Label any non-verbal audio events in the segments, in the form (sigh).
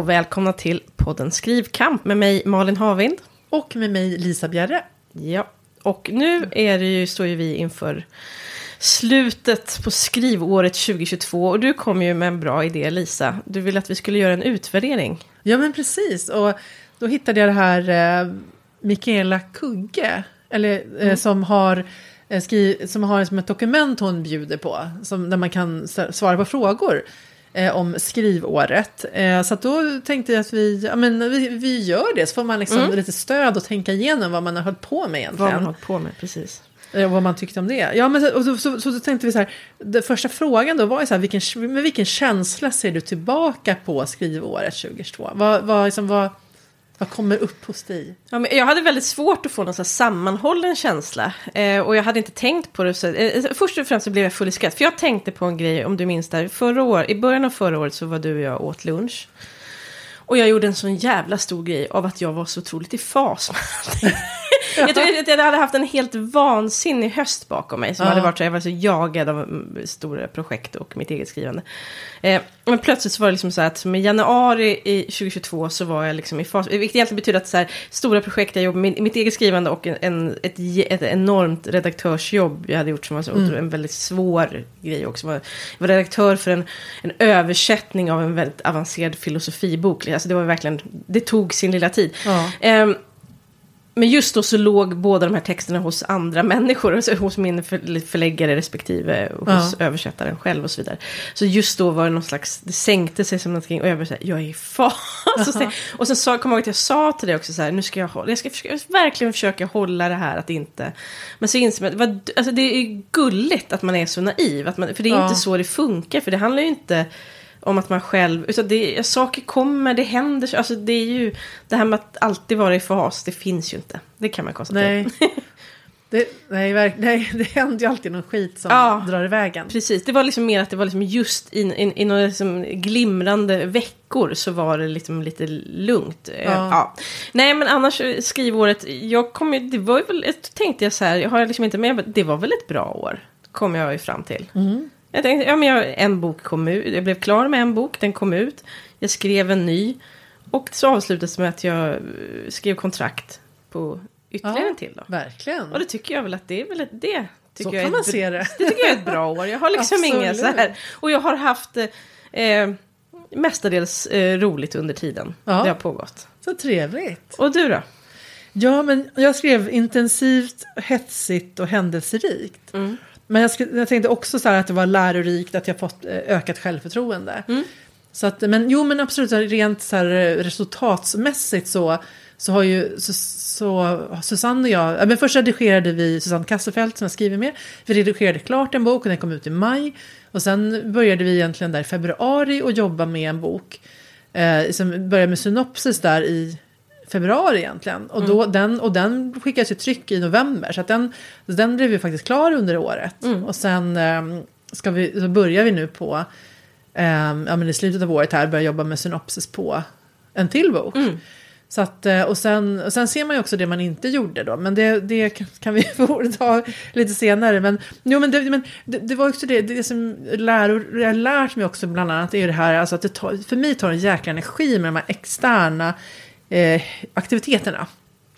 och välkomna till podden Skrivkamp med mig Malin Havind. Och med mig Lisa Bjerre. Ja, och nu är det ju, står ju vi inför slutet på skrivåret 2022 och du kom ju med en bra idé Lisa. Du ville att vi skulle göra en utvärdering. Ja men precis och då hittade jag det här eh, Mikaela Kugge. Eller eh, mm. som har eh, skri som har som ett dokument hon bjuder på. Som, där man kan svara på frågor eh, om skrivåret. Eh, så då tänkte jag att vi, ja, men vi, vi gör det, så får man liksom mm. lite stöd och tänka igenom vad man har hållit på med egentligen. Vad man har hållit på med, precis. Eh, och vad man tyckte om det. Ja, men så, så, så, så tänkte vi så här, den första frågan då var ju så här, vilken, med vilken känsla ser du tillbaka på skrivåret 2022? Vad, vad, liksom, vad, vad kommer upp hos dig? Ja, men jag hade väldigt svårt att få någon så sammanhållen känsla. Eh, och jag hade inte tänkt på det. Så, eh, först och främst så blev jag full i skratt. För jag tänkte på en grej, om du minns där. Förra år, I början av förra året så var du och jag åt lunch. Och jag gjorde en sån jävla stor grej av att jag var så otroligt i fas (laughs) jag tror att jag hade haft en helt vansinnig höst bakom mig. Som ja. hade varit så, jag var så jagad av mm, stora projekt och mitt eget skrivande. Eh, men plötsligt så var det liksom så att med januari i 2022 så var jag liksom i fas. Vilket egentligen betyder att så här, stora projekt jag jobbade med, mitt eget skrivande och en, ett, ett enormt redaktörsjobb jag hade gjort som var så mm. en väldigt svår grej också. Jag var redaktör för en, en översättning av en väldigt avancerad filosofibok. Alltså det var verkligen, det tog sin lilla tid. Ja. Eh, men just då så låg båda de här texterna hos andra människor. Alltså hos min förläggare respektive hos ja. översättaren själv och så vidare. Så just då var det någon slags, det sänkte sig som någonting och jag var så här, jag är i fas. (laughs) Uh-huh. Och sen sa, kom jag ihåg att jag sa till dig också så här, nu ska jag hålla, jag ska försöka, verkligen försöka hålla det här att inte. Men så inser man, vad, alltså det är gulligt att man är så naiv. Att man, för det är ja. inte så det funkar, för det handlar ju inte om att man själv, utan det, saker kommer, det händer, alltså det är ju, det här med att alltid vara i fas, det finns ju inte. Det kan man konstatera. Nej. (laughs) Det, nej, nej, (laughs) det händer ju alltid någon skit som ja, drar iväg en. Precis, det var liksom mer att det var liksom just i, i, i några liksom glimrande veckor så var det liksom lite lugnt. Ja. ja. Nej, men annars skrivåret, jag kom ju, det var ju väl, tänkte jag så här, jag har liksom inte med, det var väl ett bra år, kom jag ju fram till. Mm. Jag tänkte, ja men jag, en bok kom ut, jag blev klar med en bok, den kom ut. Jag skrev en ny. Och så avslutades med att jag eh, skrev kontrakt på ytterligare ja, en till. Då. Verkligen. Och det tycker jag väl att det är väl det. Så kan man ett, se det. Det tycker jag är ett bra år. Jag har liksom inga så här. Och jag har haft eh, mestadels eh, roligt under tiden. Ja. Det har pågått. Så trevligt. Och du då? Ja, men jag skrev intensivt, hetsigt och händelserikt. Mm. Men jag, jag tänkte också så att det var lärorikt att jag fått eh, ökat självförtroende. Mm. Så att, men jo men absolut, rent så här resultatsmässigt så, så har ju så, så Susanne och jag, men först redigerade vi Susanne Kassefelt som jag skriver med. Vi redigerade klart en bok och den kom ut i maj. Och sen började vi egentligen där i februari och jobba med en bok. Eh, som började med synopsis där i februari egentligen. Och, då, mm. den, och den skickades ju tryck i november. Så den, den blev ju faktiskt klar under året. Mm. Och sen um, ska vi, så börjar vi nu på, um, ja men i slutet av året här, börja jobba med synopsis på en till bok. Mm. Så att, eh, och, sen, och sen ser man ju också det man inte gjorde då. Men det, det kan vi (laughs) ta lite senare. Men, jo, men, det, men det, det var också det, det som lär, jag har lärt mig också bland annat är det här. Alltså att det tar, för mig tar det en jäkla energi med de här externa eh, aktiviteterna.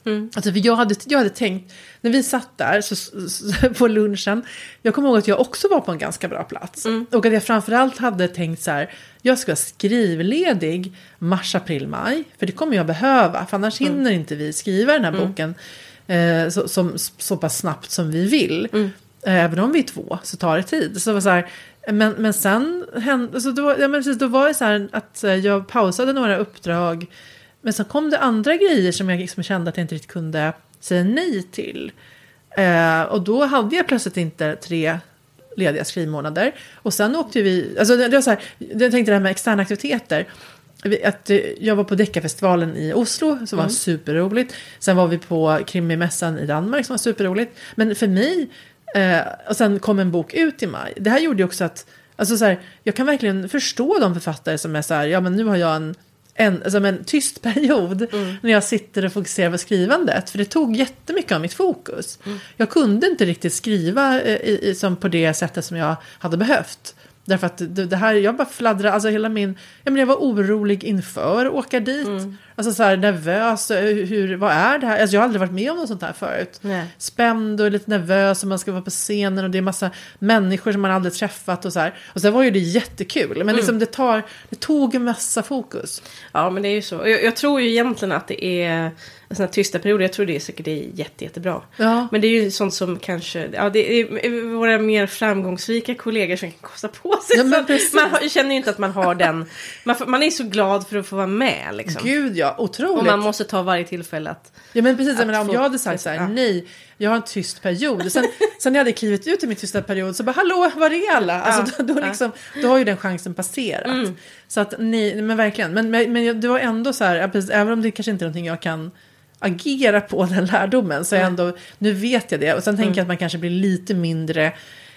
Mm. Alltså, för jag, hade, jag hade tänkt, när vi satt där så, så, på lunchen, jag kommer ihåg att jag också var på en ganska bra plats. Mm. Och att jag framförallt hade tänkt så här, jag ska vara skrivledig mars, april, maj. För det kommer jag behöva, för annars mm. hinner inte vi skriva den här mm. boken eh, så, som, så pass snabbt som vi vill. Mm. Även om vi är två så tar det tid. Så det var så här, men, men sen hände, så då, ja, men precis, då var det så här att jag pausade några uppdrag men sen kom det andra grejer som jag liksom kände att jag inte riktigt kunde säga nej till. Eh, och då hade jag plötsligt inte tre lediga skrivmånader. Och sen åkte vi, alltså det, det var så här, jag tänkte det här med externa aktiviteter. Att eh, jag var på Deckarfestivalen i Oslo som var mm. superroligt. Sen var vi på Krimimässan i Danmark som var superroligt. Men för mig, eh, och sen kom en bok ut i maj. Det här gjorde ju också att, alltså så här, jag kan verkligen förstå de författare som är så här, ja men nu har jag en en, alltså en tyst period mm. när jag sitter och fokuserar på skrivandet. För det tog jättemycket av mitt fokus. Mm. Jag kunde inte riktigt skriva eh, i, i, som på det sättet som jag hade behövt. Därför att det, det här, jag bara fladdrade, alltså hela min, jag, menar, jag var orolig inför att åka dit. Mm. Alltså så här nervös, eh, hur, vad är det här? Alltså jag har aldrig varit med om något sånt här förut. Nej. Spänd och lite nervös och man ska vara på scenen och det är massa människor som man aldrig träffat och så här. Och sen var ju det jättekul, Mm. men liksom det, tar, det tog en massa fokus. Ja, men det är ju så. Jag, jag tror ju egentligen att det är en sån här tysta perioder. Jag tror det är säkert det är jätte, jättebra. Ja. Men det är ju sånt som kanske, ja det är våra mer framgångsrika kollegor som kan kosta på sig. Ja, men precis. man har, känner ju inte att man har den, man, man är så glad för att få vara med liksom. Gud ja, Och otroligt. man måste ta varje tillfälle att... Ja men precis, jag menar, om få- jag hade sagt så här, Ja. nej, jag har en tyst period. Sen, sen när jag hade klivit ut i min tysta period så bara, hallå, var är alla? Alltså, Ja, då, då, liksom, då har ju den chansen passerat. Så att nej, men verkligen. Men, men, men det var ändå så här, precis, även om det kanske inte är någonting jag kan agera på den lärdomen. Så jag ändå, nu vet jag det. Och sen tänker jag att man kanske blir lite mindre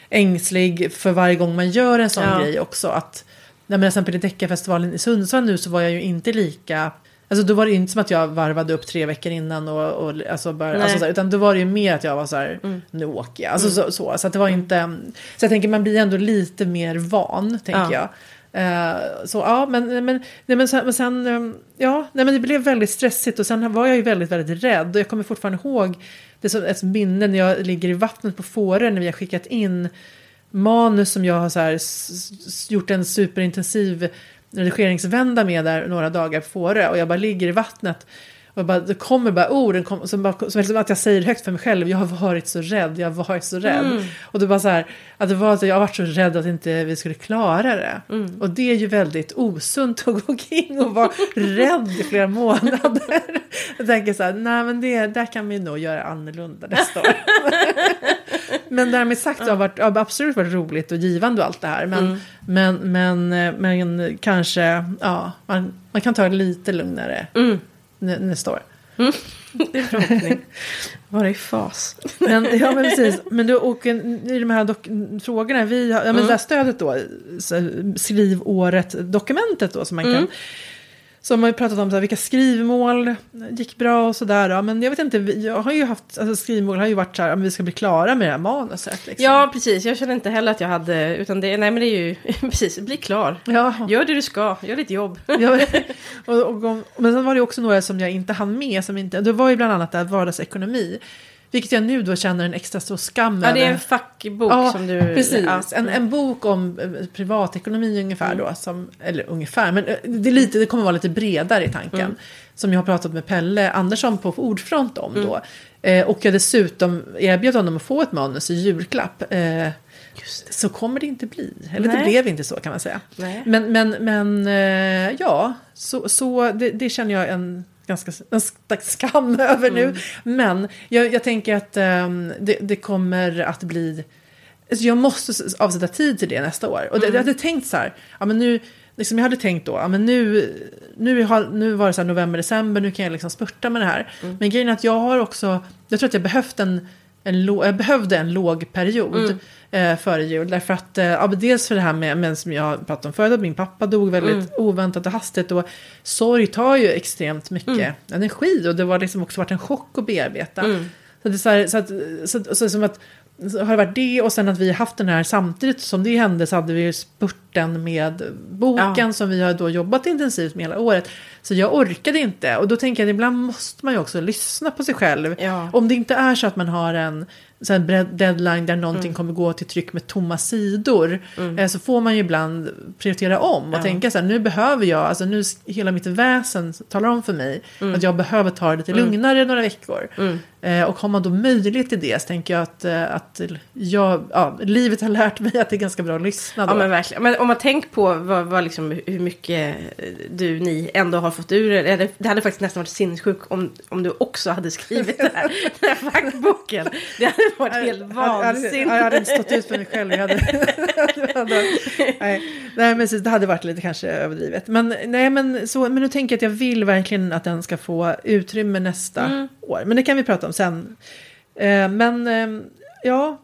ängslig för varje gång man gör en sån Ja. grej också. Att, när till exempel i Deckarfestivalen i Sundsvall nu så var jag ju inte lika Alltså då var det inte som att jag varvade upp tre veckor innan och, och alltså bara, Nej. alltså så här, utan då var det ju mer att jag var så här, nu åker jag. Alltså så, så, så att det var inte, så jag tänker man blir ändå lite mer van, tänker Ja. jag. Eh, så ja, men, men, nej, men, sen, men sen, eh, ja, nej, men det blev väldigt stressigt och sen var jag ju väldigt, väldigt rädd. Och jag kommer fortfarande ihåg det som ett minne när jag ligger i vattnet på Fårö när vi har skickat in manus som jag har så här, gjort en superintensiv redigeringsvända med där några dagar på Fårö och jag bara ligger i vattnet och bara, det kommer bara orden kom, som, bara, som, som att jag säger högt för mig själv, jag har varit så rädd, jag har varit så rädd. Och det var så här, att det var att jag har varit så rädd att inte vi skulle klara det. Och det är ju väldigt osunt att gå omkring och vara rädd i flera månader. (laughs) Jag tänker så här, nej men det, där kan vi nog göra annorlunda nästa år. (laughs) Men därmed sagt så har det varit, ja, absolut varit roligt och givande och allt det här. Men, men, men, eh, men kanske, ja, man, man kan ta det lite lugnare nä, nästa år. (laughs) Det är förhoppning. Vara i fas. Men, ja, men precis. Men du, och en- i de här dok- frågorna, vi har, ja, men det här stödet då, skriv året-dokumentet då som man kan som har ju pratat om så här, vilka skrivmål gick bra och sådär. Men jag vet inte, jag har ju haft, alltså skrivmål har ju varit så här, om vi ska bli klara med det här manuset. Liksom. Ja, precis. Jag känner inte heller att jag hade... Utan det, nej, men det är ju... (laughs) Precis, bli klar. Ja. Gör det du ska. Gör ditt jobb. (laughs) Ja, (laughs) och, och, och, men sen var det också några som jag inte hann med. Som inte, det var ju bland annat det här vardagsekonomi. Vilket jag nu då känner en extra stor skam Ja, det är en fackbok Ja, som du... precis. Ja. En, en bok om eh, privatekonomi ungefär då. Som, eller ungefär, men eh, det, är lite, det kommer vara lite bredare i tanken. Som jag har pratat med Pelle Andersson på Ordfront om då. Eh, och jag dessutom erbjöd honom att få ett manus i julklapp. Eh, så kommer det inte bli. Eller det Nej. blev inte så kan man säga. Nej. Men, men, men eh, ja, så, så det, det känner jag en ganska en skam (laughs) över nu. Men jag, jag tänker att ehm, det, det kommer att bli... Alltså jag måste avsätta tid till det nästa år. Och det, jag hade tänkt så här, ja men nu... Liksom jag hade tänkt då, ja men nu, nu, har, nu var det så november, december, nu kan jag liksom spurta med det här. Men grejen är att jag har också, jag tror att jag behövt en, en, jag behövde en låg period eh, före jul. Därför att, eh, ja, men dels för det här med, med som jag pratade om förut, att min pappa dog väldigt oväntat och hastigt. Och sorg tar ju extremt mycket energi och det var liksom också varit en chock att bearbeta. Så det är så, här, så, att, så, så, så som att så har det varit det och sen att vi haft den här samtidigt som det hände så hade vi ju spurten med boken Ja. som vi har då jobbat intensivt med hela året. Så jag orkade inte och då tänker jag att ibland måste man ju också lyssna på sig själv. Ja. Om det inte är så att man har en bred- deadline där någonting Mm. kommer gå till tryck med tomma sidor. Eh, så får man ju ibland prioritera om och Ja. tänka så här, nu behöver jag, alltså nu hela mitt väsen talar om för mig Mm. att jag behöver ta det lite lugnare några veckor. Eh, och har man då möjlighet till det så tänker jag att, eh, att jag, ja, livet har lärt mig att det är ganska bra att lyssna då. Ja men verkligen. Men om man tänker på vad, vad liksom, hur mycket du, ni ändå har fått ur er. Det hade faktiskt nästan varit sinnessjukt om, om du också hade skrivit det här, (laughs) den här fackboken. Det hade varit helt Jag hade- Jag vansinnigt. hade inte stått ut för mig själv. Jag hade, (laughs) nej, nej, men det hade varit lite kanske överdrivet. Men, nej, men, så, men nu tänker jag att jag vill verkligen att den ska få utrymme nästa Mm. år. Men det kan vi prata om sen. Eh, men eh, ja,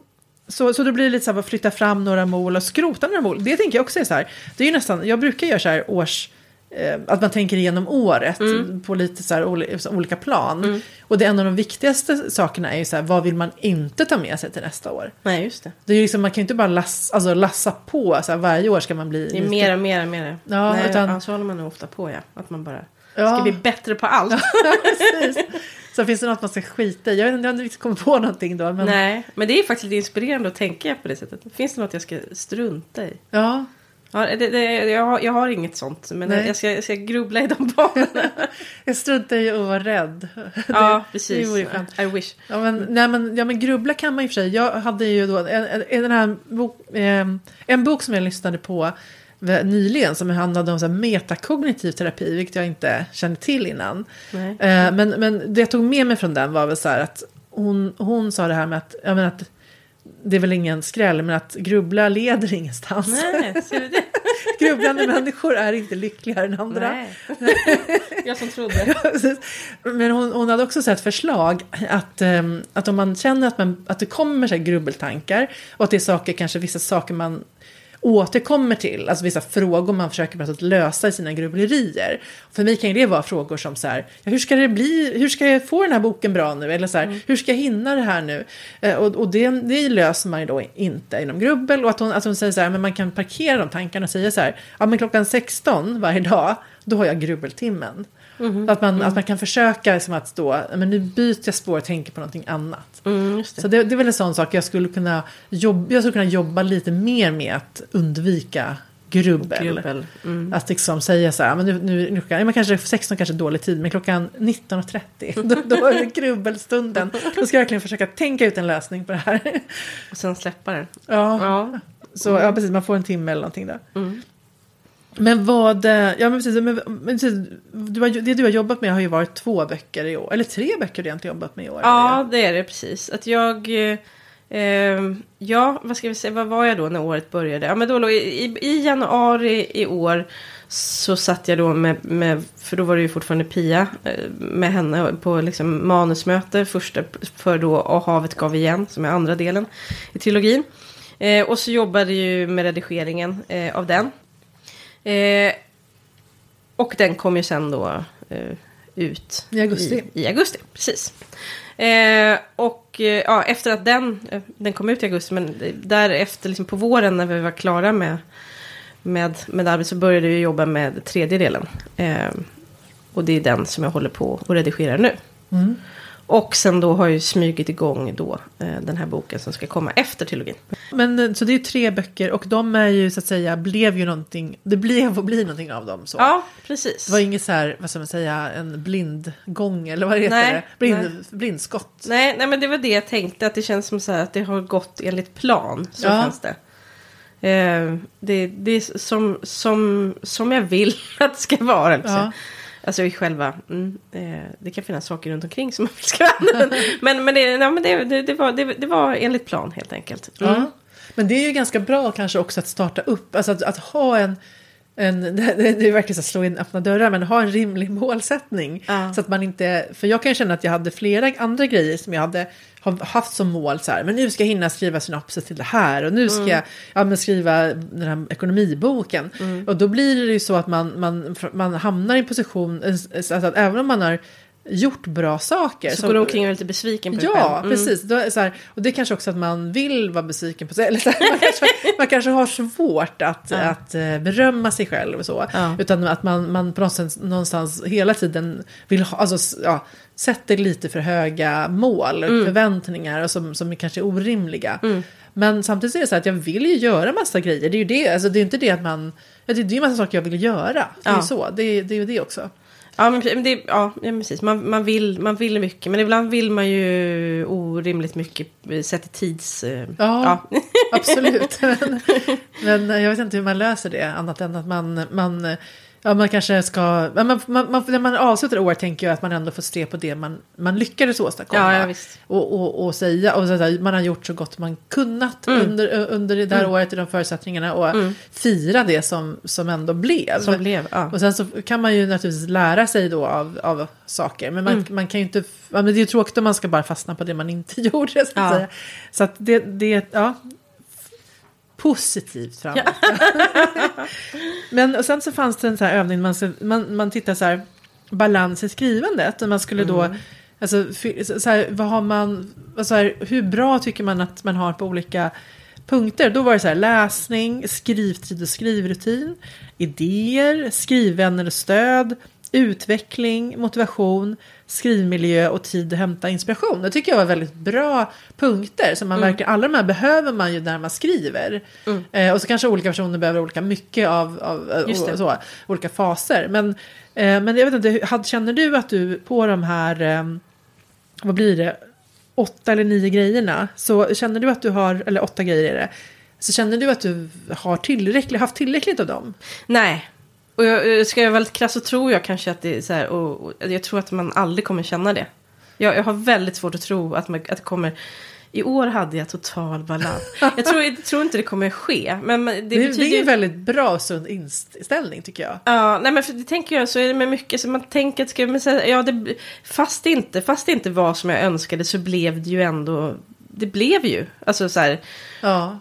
så, så då blir det lite så här att flytta fram några mål och skrota några mål. Det tänker jag också är så här. Det är ju nästan, jag brukar göra så här års eh, att man tänker igenom året Mm. på lite så här olika plan. Och det är en av de viktigaste sakerna är ju så här, vad vill man inte ta med sig till nästa år? Nej, just det. Det är ju liksom, man kan ju inte bara lass, alltså, lassa på, så här, varje år ska man bli Det är lite- mer och mer och mer. Ja, Nej, utan- ja, så håller man nog ofta på, ja. Att man bara Ja. ska bli bättre på allt. (laughs) Precis. Så finns det något man ska skita i? Jag vet inte, jag har inte kommit på någonting då. Men, Nej, men det är faktiskt lite inspirerande att tänka på det sättet. Finns det något jag ska strunta i? Ja, Ja, det, det, jag, har, jag har inget sånt, men jag ska, jag ska grubbla i de banorna. (laughs) jag struntar i att vara rädd. ja, (laughs) precis. det vore skönt. I wish. Ja men, nej, men, ja men grubbla kan man i och för sig. Jag hade ju då en, en, en, bok, eh, en bok som jag lyssnade på nyligen som handlade om så metakognitiv terapi, vilket jag inte kände till innan. Nej. Eh, men, men det jag tog med mig från den var väl så här att hon, hon sa det här med att, jag menar att det är väl ingen skräll, men att grubbla leder ingenstans. Nej, det? (laughs) Grubblande människor är inte lyckligare än andra. Nej. (laughs) jag som trodde. Men hon, hon hade också sett förslag att, ehm, att om man känner att, man, att det kommer så grubbeltankar och att det är saker, kanske vissa saker man återkommer till, alltså vissa frågor man försöker på sätt lösa i sina grubblerier. För mig kan det vara frågor som så här, hur ska det bli, hur ska jag få den här boken bra nu? Eller så här, hur ska jag hinna det här nu? Eh, och och det, det löser man ju då inte inom grubbel. Och att hon, att hon säger så här, men man kan parkera de tankarna och säga så här, ja men klockan 16 varje dag, då har jag grubbeltimmen. Att, man, att man kan försöka liksom att då, "Ja, men nu byter jag spår och tänker på någonting annat. Mm, det. Så det, det är väl en sån sak jag skulle kunna jobba, jag skulle kunna jobba lite mer med att undvika grubbel. Grubbel. Mm. Att liksom säga så här, men nu, nu, nu klockan, men kanske 16 kanske är dålig tid, men klockan 19.30 (laughs) då, då är det grubbelstunden. Då ska jag verkligen försöka tänka ut en lösning på det här. Och sen släppa den. Ja, Ja. så ja, precis, man får en timme eller någonting där. Mm. Men vad, eh, ja men precis, men, precis du har, det du har jobbat med har ju varit två böcker i år, eller tre böcker du egentligen jobbat med i år. Ja, det är det precis. Att jag... Eh, eh, ja, vad ska vi säga, vad var jag då när året började? Ja, men då låg, i, I januari i år så satt jag då med, med, för då var det ju fortfarande Pia, eh, med henne på liksom manusmöte. Första för då Och havet gav igen, som är andra delen i trilogin. Eh, och så jobbade ju med redigeringen eh, av den. Eh, och den kom ju sen då eh, ut I augusti. I, i augusti, precis. Eh, och eh, ja, efter att den, eh, den kom ut i augusti, men därefter liksom på våren när vi var klara med, med, med arbetet så började vi jobba med tredje delen. Eh, och det är den som jag håller på och redigerar nu. Mm. Och sen då har ju smugit igång då eh, den här boken som ska komma efter trilogin. Men eh, så det är ju tre böcker och de är ju så att säga, blev ju någonting, det blev och blir någonting av dem så. Ja, precis. Det var inget så här, vad ska man säga, en blindgång eller vad heter Nej, det? Blind, nej. blindskott. Nej, nej, men det var det jag tänkte. Att det känns som så här att det har gått enligt plan. Så Ja. känns det. Eh, det, det är som, som, som jag vill (laughs) att det ska vara. Alltså, Ja alltså i själva... Mm, eh, det kan finnas saker runt omkring som man vill ska (laughs) men men, det, nej, men det, det, det, var, det, det var enligt plan helt enkelt. Mm. Ja. Men det är ju ganska bra kanske också att starta upp, alltså att, att ha en en, (laughs) det verkligen så att slå in öppna dörrar, men ha en rimlig målsättning. Ja. Så att man inte, för jag kan känna att jag hade flera andra grejer som jag hade haft som mål. Så här, men nu ska jag hinna skriva synopsis till det här och nu ska jag ja, men skriva den här ekonomiboken. Och då blir det ju så att man, man, man hamnar i en position, alltså att även om man har gjort bra saker. Så går du omkring och är lite besviken på dig Ja, själv. Mm. precis. Då så här, och det är kanske också att man vill vara besviken på sig. (laughs) Eller så här, man, kanske, man kanske har svårt att, Ja. att eh, berömma sig själv och så. Ja. Utan att man, man på någonstans, någonstans hela tiden vill ha, alltså, ja, sätter lite för höga mål, Mm. förväntningar och som, som kanske är orimliga. Men samtidigt är det så att jag vill ju göra massa grejer. Det är ju det, alltså det är inte det att man, det är ju massa saker jag vill göra. Det är ju Ja. så, det det är ju det också. Ja, men, pre- men det, ja, ja, precis. Man, man, vill, man vill mycket. Men ibland vill man ju orimligt mycket eh, sett i tids... eh, Ja. Absolut. (laughs) men, men jag vet inte hur man löser det annat än att man, man, ja, man kanske ska... Man, man, man, när man avslutar året tänker jag att man ändå får se på det man, man lyckades åstadkomma. Ja, ja, visst. Och, och, och säga, och så att man har gjort så gott man kunnat Mm. under, under det där året i de förutsättningarna och fira det som, som ändå blev. Som blev, ja. Och sen så kan man ju naturligtvis lära sig då av, av saker. Men man, Mm. man kan ju inte, ja, men det är ju tråkigt om man ska bara fastna på det man inte (laughs) gjorde. Så att Ja. Så att det, det, ja. Positivt framåt. (laughs) Men och sen så fanns det en så här övning, man, man, man tittar så här, balans i skrivandet. Och man skulle då, Mm. alltså, så här, vad har man, så här, hur bra tycker man att man har på olika punkter? Då var det så här, läsning, skrivtid och skrivrutin, idéer, skrivvänner och stöd, utveckling, motivation, skrivmiljö och tid att hämta inspiration. Det tycker jag var väldigt bra punkter. Så man Mm. verkligen, alla de här behöver man ju när man skriver. Eh, och så kanske olika personer behöver olika mycket av, av eh, och så, olika faser. Men, eh, men jag vet inte, hade- känner du att du på de här, eh, vad blir det, åtta eller nio grejerna, så känner du att du har, eller åtta grejer är det, så känner du att du har tillräckligt, haft tillräckligt av dem? Nej. Och jag, eh, ska jag vara väldigt krass så tror jag kanske att det är så här. Och, och jag tror att man aldrig kommer känna det. Jag, jag har väldigt svårt att tro att, man, att det kommer... I år hade jag total balans. (laughs) Jag tror, jag tror inte det kommer ske. Men det, Det, det, betyder är ju... en väldigt bra och sund inställning tycker jag. Ja, nej men för det tänker jag så är det med mycket. Så man tänker att ska, men så, här, ja, det, fast, det inte, fast det inte var som jag önskade så blev det ju ändå. Det blev ju. Alltså så här. Ja,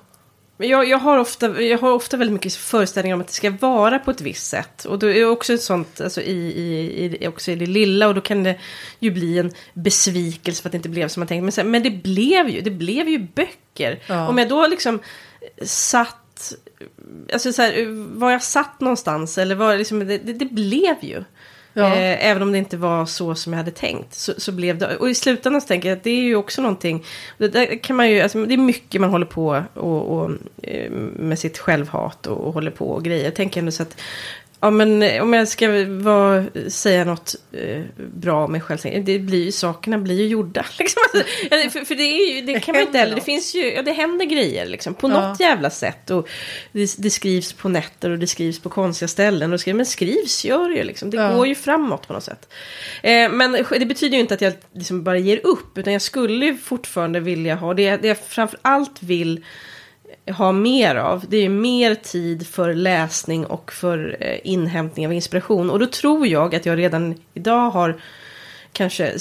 Men jag, jag, har ofta, jag har ofta väldigt mycket föreställningar om att det ska vara på ett visst sätt. Och då är också ett sånt, alltså i, i, i, också i det lilla. Och då kan det ju bli en besvikelse för att det inte blev som man tänkte. Men, här, men det blev ju, det blev ju böcker. Ja. Om jag då liksom satt, alltså så här, var jag satt någonstans? Eller var liksom, det, det, det blev ju. Ja. Eh, även om det inte var så som jag hade tänkt. Så, så blev det. Och i slutändan så tänker jag att det är ju också någonting. Det, där kan man ju, alltså, det är mycket man håller på och, och, eh, med sitt självhat och, och håller på och grejer. Jag tänker ändå så att. Ja men eh, om jag ska vara, säga något eh, bra om mig själv. Det blir ju, sakerna blir ju gjorda. (laughs) Liksom. Alltså, för, för det, är ju, det kan man inte heller. Det finns ju, ja det händer grejer liksom. På Ja. något jävla sätt. Och det, det skrivs på nätter och det skrivs på konstiga ställen. Och skrivs, men skrivs gör det ju liksom. Det Ja. går ju framåt på något sätt. Eh, men det betyder ju inte att jag liksom bara ger upp. Utan jag skulle ju fortfarande vilja ha det. Det jag framför allt vill ha mer av. Det är mer tid för läsning och för eh, inhämtning av inspiration. Och då tror jag att jag redan idag har kanske (laughs)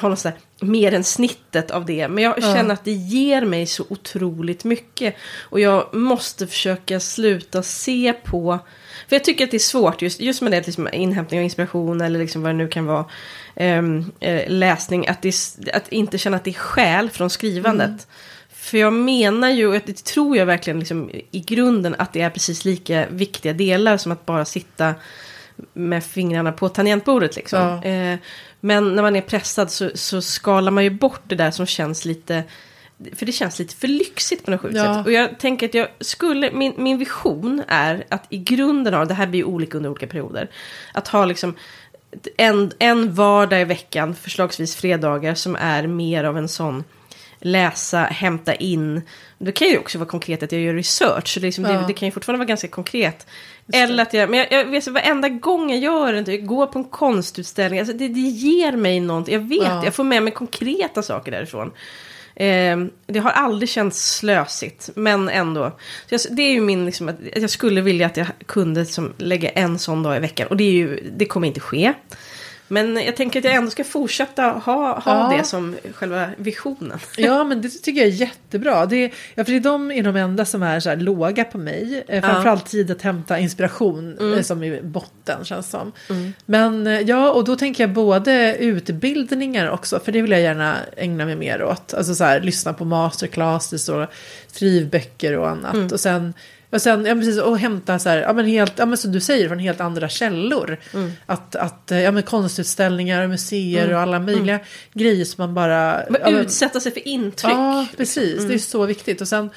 har något mer än snittet av det. Men jag Ja. känner att det ger mig så otroligt mycket. Och jag måste försöka sluta se på... För jag tycker att det är svårt just, just med det, liksom, inhämtning av inspiration eller liksom vad det nu kan vara. ehm, eh, läsning, att, det, att inte känna att det är skäl från skrivandet. För jag menar ju, och det tror jag verkligen liksom, i grunden, att det är precis lika viktiga delar som att bara sitta med fingrarna på tangentbordet. Liksom. Ja. Eh, men när man är pressad så, så skalar man ju bort det där som känns lite... För det känns lite för lyxigt på något sjukt Ja. sätt. Och jag tänker att jag skulle, min, min vision är att i grunden av, det här blir ju olika under olika perioder. Att ha liksom en, en vardag i veckan, förslagsvis fredagar, som är mer av en sån läsa, hämta in. Det kan ju också vara konkret att jag gör research. Så liksom, Ja. det, det kan ju fortfarande vara ganska konkret. Eller att jag, men jag, jag vet varenda gång jag gör det, jag går på en konstutställning, alltså det, det ger mig något. Jag vet, Ja. jag får med mig konkreta saker därifrån. Eh, det har aldrig känts slösigt, men ändå. Jag, det är ju min, liksom, att jag skulle vilja att jag kunde liksom, lägga en sån dag i veckan. Och det, är ju, det kommer inte ske. Men jag tänker att jag ändå ska fortsätta ha, ha Ja. det som själva visionen. Ja, men det tycker jag är jättebra. Det är, ja, för det är de är de enda som är så här låga på mig. Eh, Framförallt tid att hämta inspiration Mm. eh, som i botten känns som. Men eh, ja, och då tänker jag både utbildningar också, för det vill jag gärna ägna mig mer åt. Alltså så här, lyssna på masterclasses och skrivböcker och annat. Mm. Och sen och sen, ja, precis, och hämta så här, ja men helt, ja men som du säger, från helt andra källor. Mm. Att, att, ja men konstutställningar, museer och alla möjliga grejer som man bara... Mm. Men ja, men- utsätta sig för intryck. Ja, precis. Det är så viktigt. Och sen,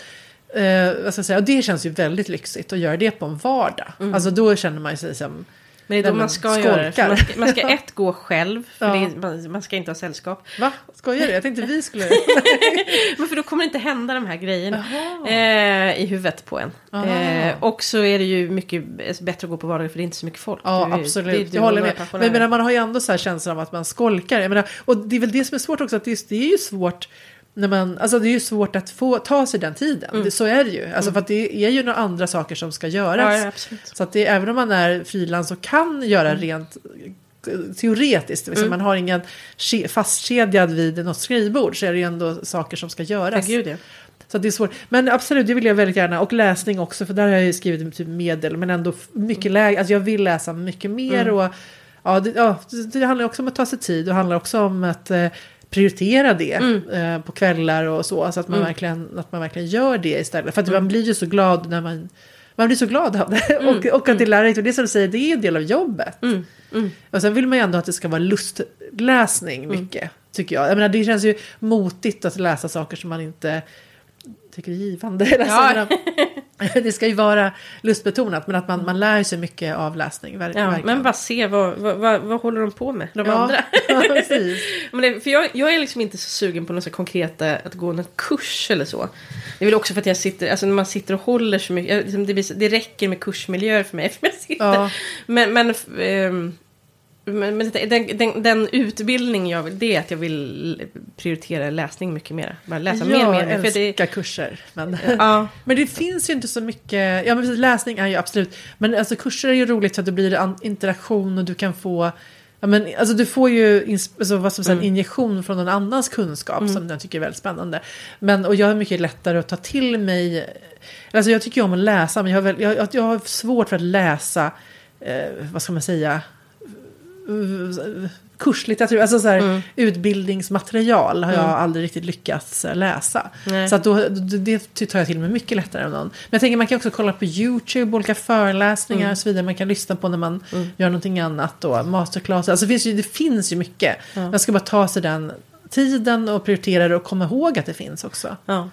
eh, vad ska jag säga, och det känns ju väldigt lyxigt att göra det på en vardag. Alltså då känner man sig som... Men det är då man ska göra det. Skolkar. Man ska, man ska ett gå själv, för Ja. är, man, man ska inte ha sällskap. Va? Skojar du? Jag tänkte vi skulle... (laughs) Men för då kommer det inte hända de här grejerna eh, i huvudet på en. Eh, och så är det ju mycket bättre att gå på vardagar för det är inte så mycket folk. Ja, är- absolut. du jag håller med. Men menar, man har ju ändå så här känslan av att man skolkar. Jag menar, och det är väl det som är svårt också. Att det, är, det är ju svårt när man, alltså det är ju svårt att få ta sig den tiden. Det, så är det ju. Alltså för att det är ju några andra saker som ska göras. Ja, ja. Så att det, även om man är frilans och kan göra Mm. rent teoretiskt, liksom, man har ingen ke- fastkedjad vid något skrivbord så är det ju ändå saker som ska Ja, göras. gud ja. Så att det är svårt. Men absolut, det vill jag väldigt gärna. Och läsning också, för där har jag ju skrivit typ medel, men ändå mycket lägre. Alltså jag vill läsa mycket mer. Mm. Och, ja, det, ja, det handlar också om att ta sig tid. Det handlar också om att eh, prioritera det Mm. eh, på kvällar och så. Så att man, verkligen, att man verkligen gör det istället. För att Mm. man blir ju så glad när man... Man blir så glad av det. och, och att det är lärorikt. Och det är som du säger, det är en del av jobbet. Mm. Mm. Och sen vill man ju ändå att det ska vara lustläsning mycket. Tycker jag. jag menar, det känns ju motigt att läsa saker som man inte tycker är givande. (laughs) Ja. (laughs) det ska ju vara lustbetonat men att man, man lär sig mycket av läsning. Ver- Ja, men bara se vad, vad, vad, vad håller de på med, de ja, (laughs) andra. Men det, för jag, jag är liksom inte så sugen på något så konkreta, att gå någon kurs eller så. Det är väl också för att jag sitter, alltså när man sitter och håller så mycket, liksom, det, det räcker med kursmiljöer för mig. För jag sitter. Ja. Men, men, ehm, men, men den, den, den utbildning jag vill, det är att jag vill prioritera läsning mycket mer. Bara läsa mer jag och mer. För älskar det, kurser. Men, ja, (laughs) men det finns ju inte så mycket, ja men precis, läsning är ju absolut, men alltså kurser är ju roligt för att det blir interaktion och du kan få Ja, men, alltså, du får ju alltså, vad som säger, en injektion från någon annans kunskap som jag tycker är väldigt spännande. Men, och jag är mycket lättare att ta till mig. Alltså, jag tycker ju om att läsa men jag har, väl, jag, jag har svårt för att läsa, eh, vad ska man säga, kurslitteratur, alltså så här, utbildningsmaterial har jag aldrig riktigt lyckats eh, läsa. Nej. Så att då, det tar jag till mig mycket lättare än någon. Men jag tänker man kan också kolla på YouTube, olika föreläsningar och så vidare. Man kan lyssna på när man gör någonting annat då, masterclass. Alltså det finns ju, det finns ju mycket. Man ska bara ta sig den tiden och prioritera det och komma ihåg att det finns också. ja.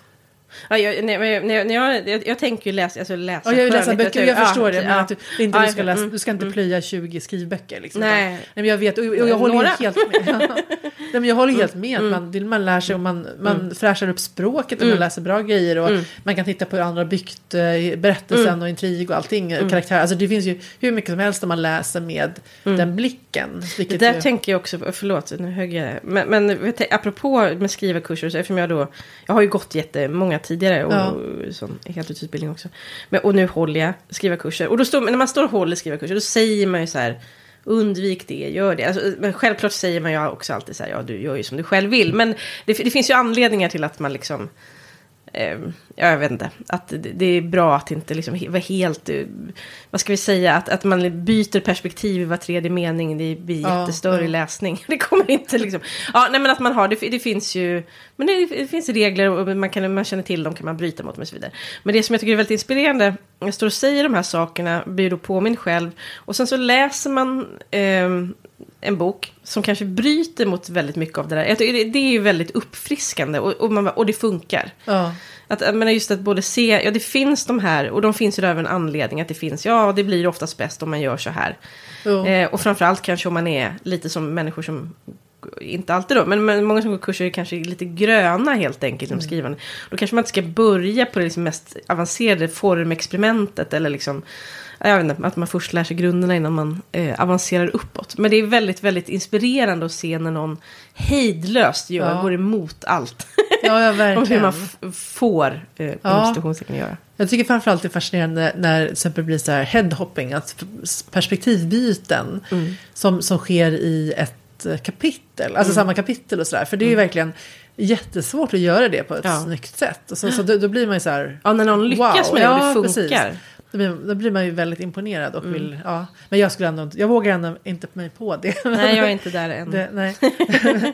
Ja, jag, när, när, när jag, jag, jag tänker ju läsa, alltså läsa Ja, jag läsa böcker, jag förstår det. Ja, Men ja. att du, det är inte du, ska läsa, mm, du ska inte plöja 20 skrivböcker. Liksom, Nej. utan- nej men jag vet, och, och jag håller Några. helt med. (laughs) nej, men jag håller helt med. Man, det- man lär sig och man, man fräschar upp språket och man läser bra grejer. Och Man kan titta på hur andra har byggt eh, berättelsen och intrig och allting. Mm. Karaktär. Alltså det finns ju hur mycket som helst om man läser med den blicken. Det där ju, tänker jag också, förlåt nu högg jag Men, men jag apropå med skrivarkurser, eftersom jag då, jag har ju gått jättemånga tidigare och, Ja. sån heltidsutbildning också. Men, och nu håller jag skrivarkurser. Och då står, när man står och håller skrivarkurser, då säger man ju så här, undvik det, gör det. Alltså, men självklart säger man ju också alltid så här, ja du gör ju som du själv vill. Men det, det finns ju anledningar till att man liksom, eh, ja, jag vet inte, att det, är bra att inte liksom vara helt, eh, vad ska vi säga, att, att man byter perspektiv i var tredje mening, det blir Ja, jättestörig ja. läsning. (laughs) Det kommer inte liksom, ja nej men att man har, det, det finns ju, men det, det finns regler och man, kan, man känner till dem, kan man bryta mot dem och så vidare. Men det som jag tycker är väldigt inspirerande, jag står och säger de här sakerna, blir då påminn själv, och sen så läser man ehm, en bok som kanske bryter mot väldigt mycket av det där. Jag tycker det, är ju väldigt uppfriskande och, och, man, och det funkar. ja. Att, jag menar just att både se, ja det finns de här, och de finns ju av en anledning att det finns, ja det blir oftast bäst om man gör så här. Jo. Eh, och framförallt kanske om man är lite som människor som, inte alltid då, men, men många som går kurser är kanske lite gröna helt enkelt Mm. som skrivande. Då kanske man inte ska börja på det liksom mest avancerade formexperimentet eller liksom, ja, jag vet inte, att man först lär sig grunderna innan man eh, avancerar uppåt. Men det är väldigt, väldigt inspirerande att se när någon hejdlöst gör, Ja. går emot allt. ja, ja, (laughs) Om hur verkligen. man får, eh, Ja. göra. Jag tycker framförallt det är fascinerande när det till exempel blir så här headhopping, att perspektivbyten som, som sker i ett eh, kapitel, alltså samma kapitel och sådär. För det är ju verkligen jättesvårt att göra det på ett Ja. snyggt sätt. Och så, så då, då blir man ju så här... Ja, när någon lyckas Wow, med det och det precis. Då blir, då blir man ju väldigt imponerad och vill, ja. Men jag skulle ändå inte, jag vågar ändå inte mig på det. Nej, jag är inte där än. Det, nej. (laughs)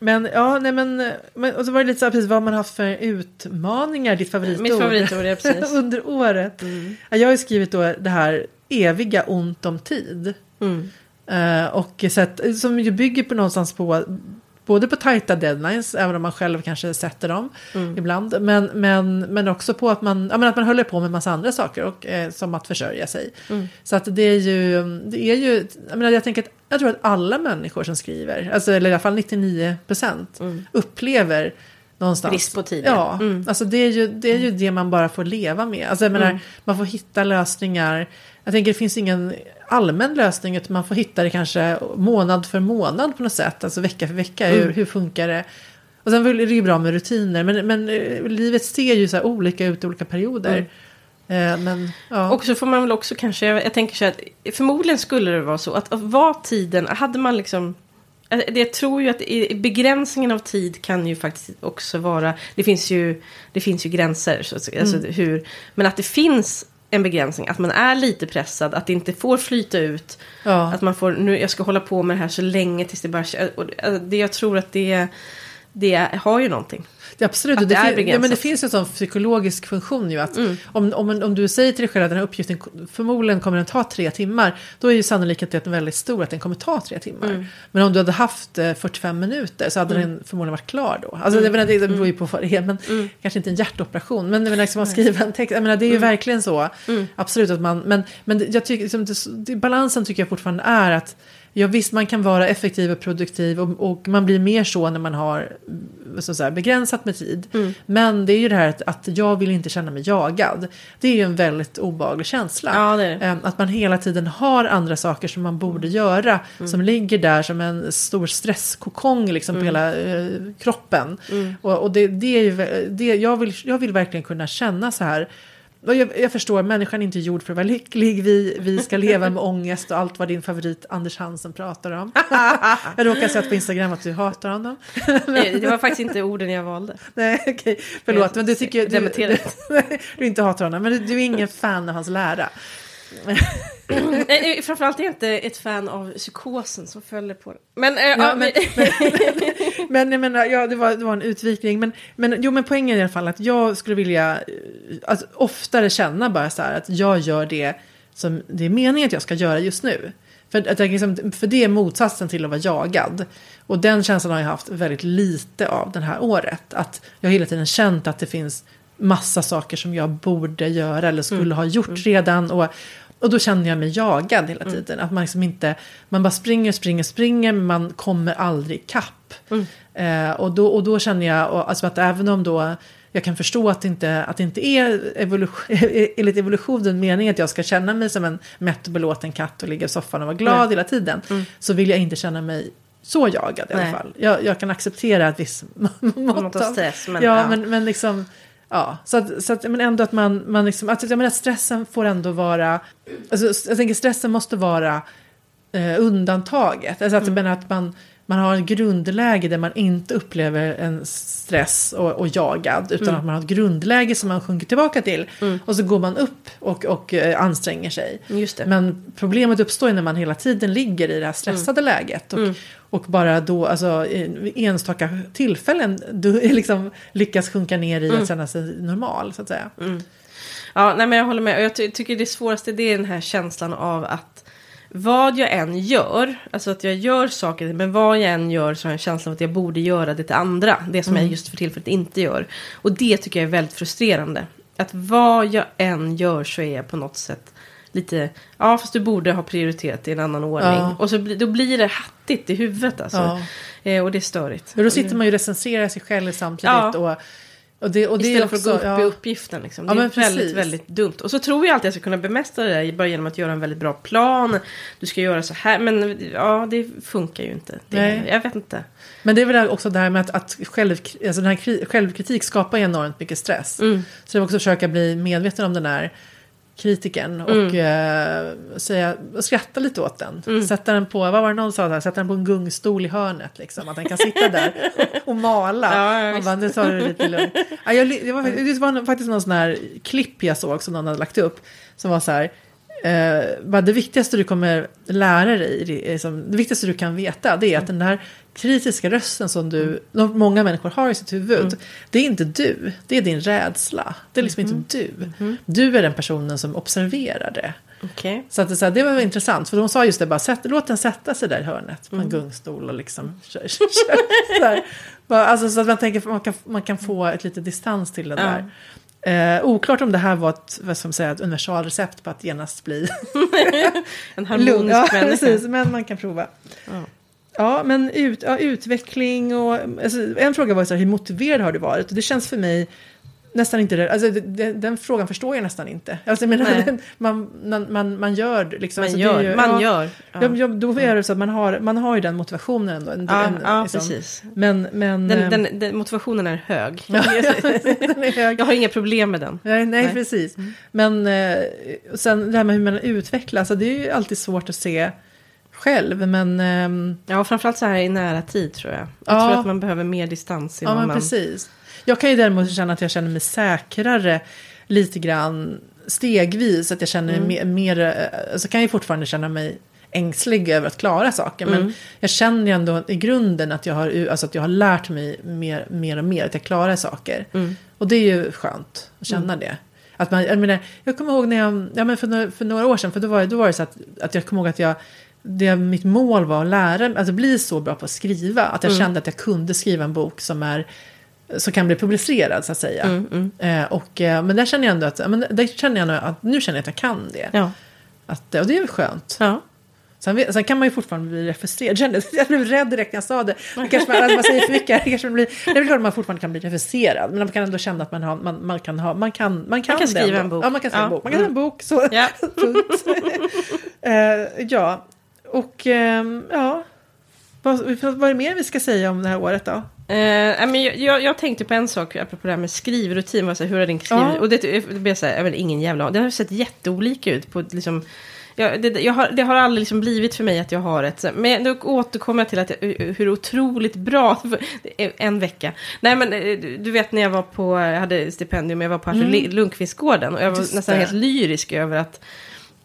men ja, nej men, men, och så var det lite så här, precis vad man har haft för utmaningar, ditt favoritord. Mitt favoritord är precis. (laughs) under året. Ja, Jag har ju skrivit då det här eviga ont om tid. Mm. Eh, och så att, som ju bygger på någonstans på både på tajta deadlines, även om man själv kanske sätter dem Mm. ibland. Men, men, men också på att man, ja, men att man håller på med massa andra saker, och, eh, som att försörja sig. Mm. Så att det är ju, det är ju jag, menar, jag tänker att jag tror att alla människor som skriver, alltså, eller i alla fall 99 procent, upplever någonstans. Mm. Brist på tid, Ja. Mm. alltså det är, ju, det är ju det man bara får leva med. Alltså jag menar, man får hitta lösningar. Jag tänker det finns ingen allmän lösning utan man får hitta det kanske månad för månad på något sätt. Alltså vecka för vecka. Mm. Hur, hur funkar det? Och sen är det ju bra med rutiner. Men, men eh, livet ser ju så här olika ut i olika perioder. Mm. Eh, men ja. Och så får man väl också kanske, jag, jag tänker så här att förmodligen skulle det vara så att, var tiden, hade man liksom Eh, Det jag tror ju att i- begränsningen av tid kan ju faktiskt också vara... Det finns ju, det finns ju gränser. Så, alltså Mm. hur, men att det finns en begränsning. Att man är lite pressad. Att det inte får flyta ut. Ja. Att man får... Nu, jag ska hålla på med det här så länge tills det bara... och det- det, jag tror att det, det har ju någonting. Det, absolut, Att det, det är ja, men det finns en sån psykologisk funktion ju att om, om, om du säger till dig själv att den här uppgiften förmodligen kommer att ta tre timmar, då är ju sannolikheten väldigt stor att den kommer ta tre timmar. Men om du hade haft eh, 45 minuter så hade den förmodligen varit klar då. Alltså jag menar, det beror ju på vad det är, men kanske inte en hjärtoperation. Men jag menar, liksom, man skriver en text, jag menar, det är ju verkligen så. Absolut att man, men, men det- jag tycker, liksom, det, det, balansen tycker jag fortfarande är att Ja visst, man kan vara effektiv och produktiv och, och man blir mer så när man har så att säga, begränsat med tid. Men det är ju det här att, att jag vill inte känna mig jagad. Det är ju en väldigt obehaglig känsla. Ja, det det. Eh, Att man hela tiden har andra saker som man borde göra. Som ligger där som en stor stresskokong liksom på hela eh, kroppen. Och, och det, det är ju, det, jag, vill, jag vill verkligen kunna känna så här. Och jag, jag förstår, människan är inte gjord för att vara lycklig. Vi, vi ska leva med (laughs) ångest och allt vad din favorit Anders Hansen pratar om. (laughs) jag råkar sett på Instagram att du hatar honom. (laughs) Det var faktiskt inte orden jag valde. Nej, okej. Förlåt, men du tycker... Du, Dementera. du, du inte hatar honom, men du, du är ingen fan av hans lära. (coughs) Nej, eh, Framförallt är jag inte ett fan av psykosen som följer på det. Men, eh, ja, men, (laughs) (laughs) men jag menar, ja, det var, det var en utvikning. Men, men, jo, men poängen är i alla fall att jag skulle vilja eh, att oftare känna bara så här att jag gör det som det är meningen att jag ska göra just nu. För, att jag liksom, för det är motsatsen till att vara jagad. Och den känslan har jag haft väldigt lite av det här året. Att jag hela tiden känt att det finns massa saker som jag borde göra eller skulle ha gjort redan. Och, och då känner jag mig jagad hela tiden. Att man liksom inte, man bara springer, springer, springer, men man kommer aldrig ikapp. Eh, och, då, och då känner jag, och, alltså att även om då jag kan förstå att det inte, att det inte är (laughs) evolution, enligt evolutionen meningen att jag ska känna mig som en mätt och belåten katt och ligga i soffan och vara glad Nej. hela tiden. Så vill jag inte känna mig så jagad i alla Nej. fall. Jag, jag kan acceptera ett visst (laughs) mått av stress, men ja, ja. Men, men liksom... Ja, så att, så att, men ändå att man, man liksom, att, jag menar, stressen får ändå vara, alltså, jag tänker stressen måste vara eh, undantaget. Alltså att, jag menar, att man, man har ett grundläge där man inte upplever en stress och, och jagad. Utan att man har ett grundläge som man sjunker tillbaka till. Och så går man upp och, och eh, anstränger sig. Men problemet uppstår ju när man hela tiden ligger i det här stressade läget. Och, och bara då, alltså enstaka tillfällen, du (laughs) liksom lyckas sjunka ner i att känna sig normal, så att säga. Ja, nej, men jag håller med. Och jag ty- tycker det svåraste det är den här känslan av att vad jag än gör, alltså att jag gör saker, men vad jag än gör så har jag en känsla av att jag borde göra det till andra. Det som jag just för tillfället inte gör. Och det tycker jag är väldigt frustrerande. Att vad jag än gör så är jag på något sätt lite, ja fast du borde ha prioriterat i en annan ordning. Ja. Och så då blir det hattigt i huvudet alltså. Ja. Eh, och det är störigt. Men då sitter man ju och recenserar sig själv samtidigt. Ja. Och, och det, och det Istället för också, att gå upp i ja, uppgiften. Liksom. Det Ja, är väldigt, precis. väldigt dumt. Och så tror jag alltid att jag ska kunna bemästra det där bara genom att göra en väldigt bra plan. Du ska göra så här. Men ja, det funkar ju inte. Det, Nej. Jag vet inte. Men det är väl också det här med att, att själv, alltså den här kri- självkritik skapar enormt mycket stress. Mm. Så jag vill också försöka bli medveten om den här kritiken och Mm. eh, säga, och skratta lite åt den. Sätta den på, vad var det någon sa, där, sätta den på en gungstol i hörnet liksom. Att den kan sitta där och mala. (laughs) Ja, ja, Man visst. bara, nu tar du det lite lugnt. Ja, jag, det, var, faktiskt- det var faktiskt någon sån här klipp jag såg som någon hade lagt upp. Som var så här, eh, det viktigaste du kommer lära dig, det, är som, det viktigaste du kan veta, det är att den där kritiska rösten som du, de många människor har i sitt huvud, det är inte du, det är din rädsla. Det är liksom inte du. Du är den personen som observerar det. Okej. Så, att det, så här, det var intressant, för de sa just det, bara, sätt, låt den sätta sig där i hörnet på en gungstol och liksom kör, kör, kör, så, alltså, så att man tänker man kan, man kan få ett lite distans till det där. Eh, oklart om det här var ett, vad ska man säga, ett universalrecept på att genast bli (laughs) En harmonisk Ja, människa. precis, men man kan prova. Ja. Ja, men ut, ja, utveckling och... Alltså, en fråga var så här, hur motiverad har du varit? Och det känns för mig nästan inte... det- Alltså, det, den frågan förstår jag nästan inte. Alltså, jag menar, den, (laughs) man, man, man, man gör liksom. Man alltså, gör. ju- man ja, gör. Ja. Ja, då är det så att man har, man har ju den motivationen ändå. En, Ja, en, ja liksom. precis. Men... men Den, eh, den, den, motivationen är hög. (laughs) ja, den är hög. Jag har inga problem med den. Nej, nej, Nej. precis. Men eh, sen det här med hur man utvecklas, alltså, det är ju alltid svårt att se själv. Men ehm, Ja, framförallt så här i nära tid tror jag. Jag Ja. tror att man behöver mer distans ja, men man... precis. Jag kan ju däremot känna att jag känner mig säkrare lite grann stegvis. Att jag känner Mm. mer, mer, eh, alltså kan jag fortfarande känna mig ängslig över att klara saker. Men Mm. jag känner ju ändå i grunden att jag har, alltså att jag har lärt mig mer, mer och mer. Att jag klarar saker. Mm. Och det är ju skönt att känna det. Att man, jag, menar, jag kommer ihåg när jag, ja, men för, några, för några år sedan, för då var, då var det så att, att jag kommer ihåg att jag, det, mitt mål var att lära mig, alltså bli så bra på att skriva. Att jag kände att jag kunde skriva en bok som är som kan bli publicerad så att säga. Mm, Eh, och, eh, men där känner jag ändå att, men där känner jag att nu känner jag att jag kan det. Ja. Att, och det är väl skönt. ja. Sen, sen kan man ju fortfarande bli refuserad. (laughs) Jag, blev rädd direkt när jag sa det. det kanske man, man säger för mycket. Det, kanske man blir, det är väl klart man fortfarande kan bli refuserad. Men man kan ändå känna att man, har, man, man kan ha, man kan, man kan, kan det skriva en bok. Ja, man kan skriva en Ja. bok. Man kan skriva en bok. Så, Ja. (laughs) Eh, ja, och ehm, ja. Vad, vad är det mer vi ska säga om det här året då? Eh, men jag, jag, tänkte på en sak apropå det här med skrivrutin. Var så här, hur har din skriv... Ja. Och det, det blir så här, jag vet, ingen jävla Det har sett jätteolika ut. På, liksom, jag, det, jag har, det har aldrig liksom blivit för mig att jag har ett... Men då återkommer jag till att jag, hur otroligt bra... är (laughs) En vecka. Nej men eh, du vet när jag var på... Jag hade stipendium, jag var på Arthur Lundqvistgården. Och jag var Mm. Just nästan det. helt lyrisk över att,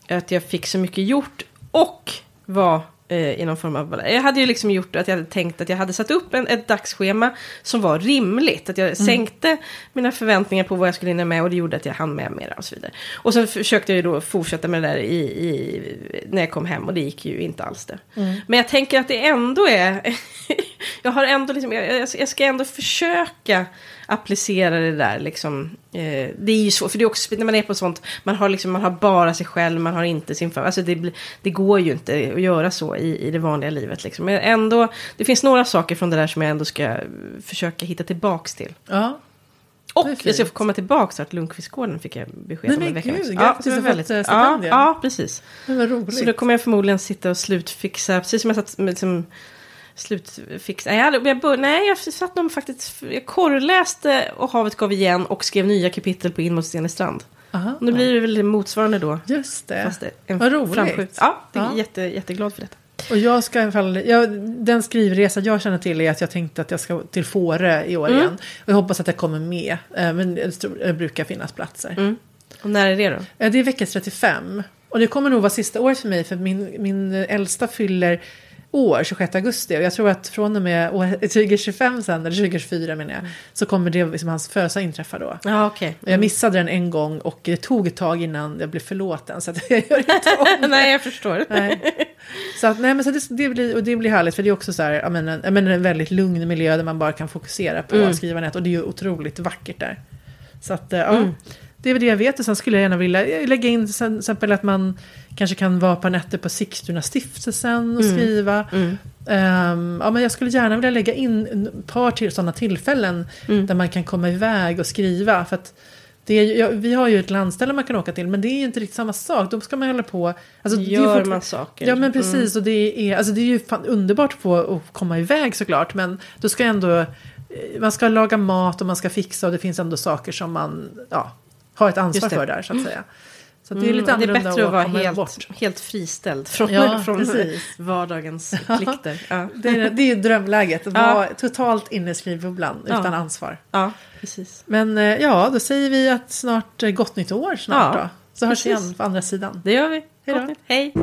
att jag fick så mycket gjort. Och var eh, i någon form av... Jag hade ju liksom gjort att jag hade tänkt att jag hade satt upp en, ett dagsschema som var rimligt. Att jag Mm. sänkte mina förväntningar på vad jag skulle hinna med och det gjorde att jag hann med mera och så vidare. Och så försökte jag ju då fortsätta med det där i, i, när jag kom hem och det gick ju inte alls det. Mm. Men jag tänker att det ändå är... (laughs) jag har ändå liksom... Jag- jag ska ändå försöka applicera det där liksom. Eh, det är ju så, för det är också när man är på sånt, man har liksom, man har bara sig själv, man har inte sin familj. Alltså det, det går ju inte att göra så i, i det vanliga livet liksom. Men ändå, det finns några saker från det där som jag ändå ska försöka hitta tillbaks till. Ja. Och jag ska få komma tillbaks till Lundqvistgården fick jag besked Nej, om men en vecka. gud, också. grattis, det var du har väldigt- ja, stipendium. ja, precis. Det var roligt. Så då kommer jag förmodligen sitta och slutfixa, precis som jag satt liksom, slutfixa. Nej, jag, hade- jag, bör, nej, jag satt nog faktiskt, jag korrläste och Havet gav igen och skrev nya kapitel på In mot Stenestrand. Aha. Då blir det väl motsvarande då. Just det. Fast en Vad roligt. framskjut- Ja, det är Ja. Jätte, jätteglad för detta. Och jag ska i alla fall, jag, den skrivresa jag känner till är att jag tänkte att jag ska till Fårö i år Mm. igen. Och jag hoppas att jag kommer med. Eh, Men det brukar finnas platser. Mm. Och när är det då? Eh, Det är vecka 35. Och det kommer nog vara sista året för mig för min, min äldsta fyller år, 26 augusti. Och jag tror att från och med år 2025 (laughs) sen, eller 2024 menar jag, så kommer det liksom hans födelsedag inträffa då. Ja, okej. Och Jag missade den en gång och det tog ett tag innan jag blev förlåten. Så att (laughs) jag gör inte om (laughs) nej, jag förstår. Nej. Så, att, nej, men så det, det, blir, och det blir härligt för det är också så här, jag menar, jag menar, en väldigt lugn miljö där man bara kan fokusera på Mm. skrivandet och det är ju otroligt vackert där. Så att, eh, ja, Mm. Det är väl det jag vet och sen skulle jag gärna vilja lägga in till exempel att man kanske kan vara på nätter på Sigtuna stiftelsen och Mm. skriva. Mm. Ehm, ja, men jag skulle gärna vilja lägga in ett par till sådana tillfällen Mm. där man kan komma iväg och skriva. För att det är, ja, vi har ju ett landställe man kan åka till men det är ju inte riktigt samma sak. Då ska man hålla på. Alltså, det är Gör man saker? Ja men Mm. precis och det är, alltså, det är ju underbart att få att komma iväg såklart. Men då ska ändå, eh, man ska laga mat och man ska fixa och det finns ändå saker som man ja, har ett ansvar för där så att säga. Så det är lite Mm, det är annorlunda bättre att vara helt, bort. helt friställd från, Ja, (laughs) från precis. vardagens (laughs) plikter. Ja. Det är, det är drömläget, att Ja. vara totalt inne i skrivbubblan utan ansvar. ja, precis. Men eh, ja, då säger vi att snart eh, gott nytt år snart då. Så hörs vi igen på andra sidan. Det gör vi. Hej då. Gott nytt. Hej.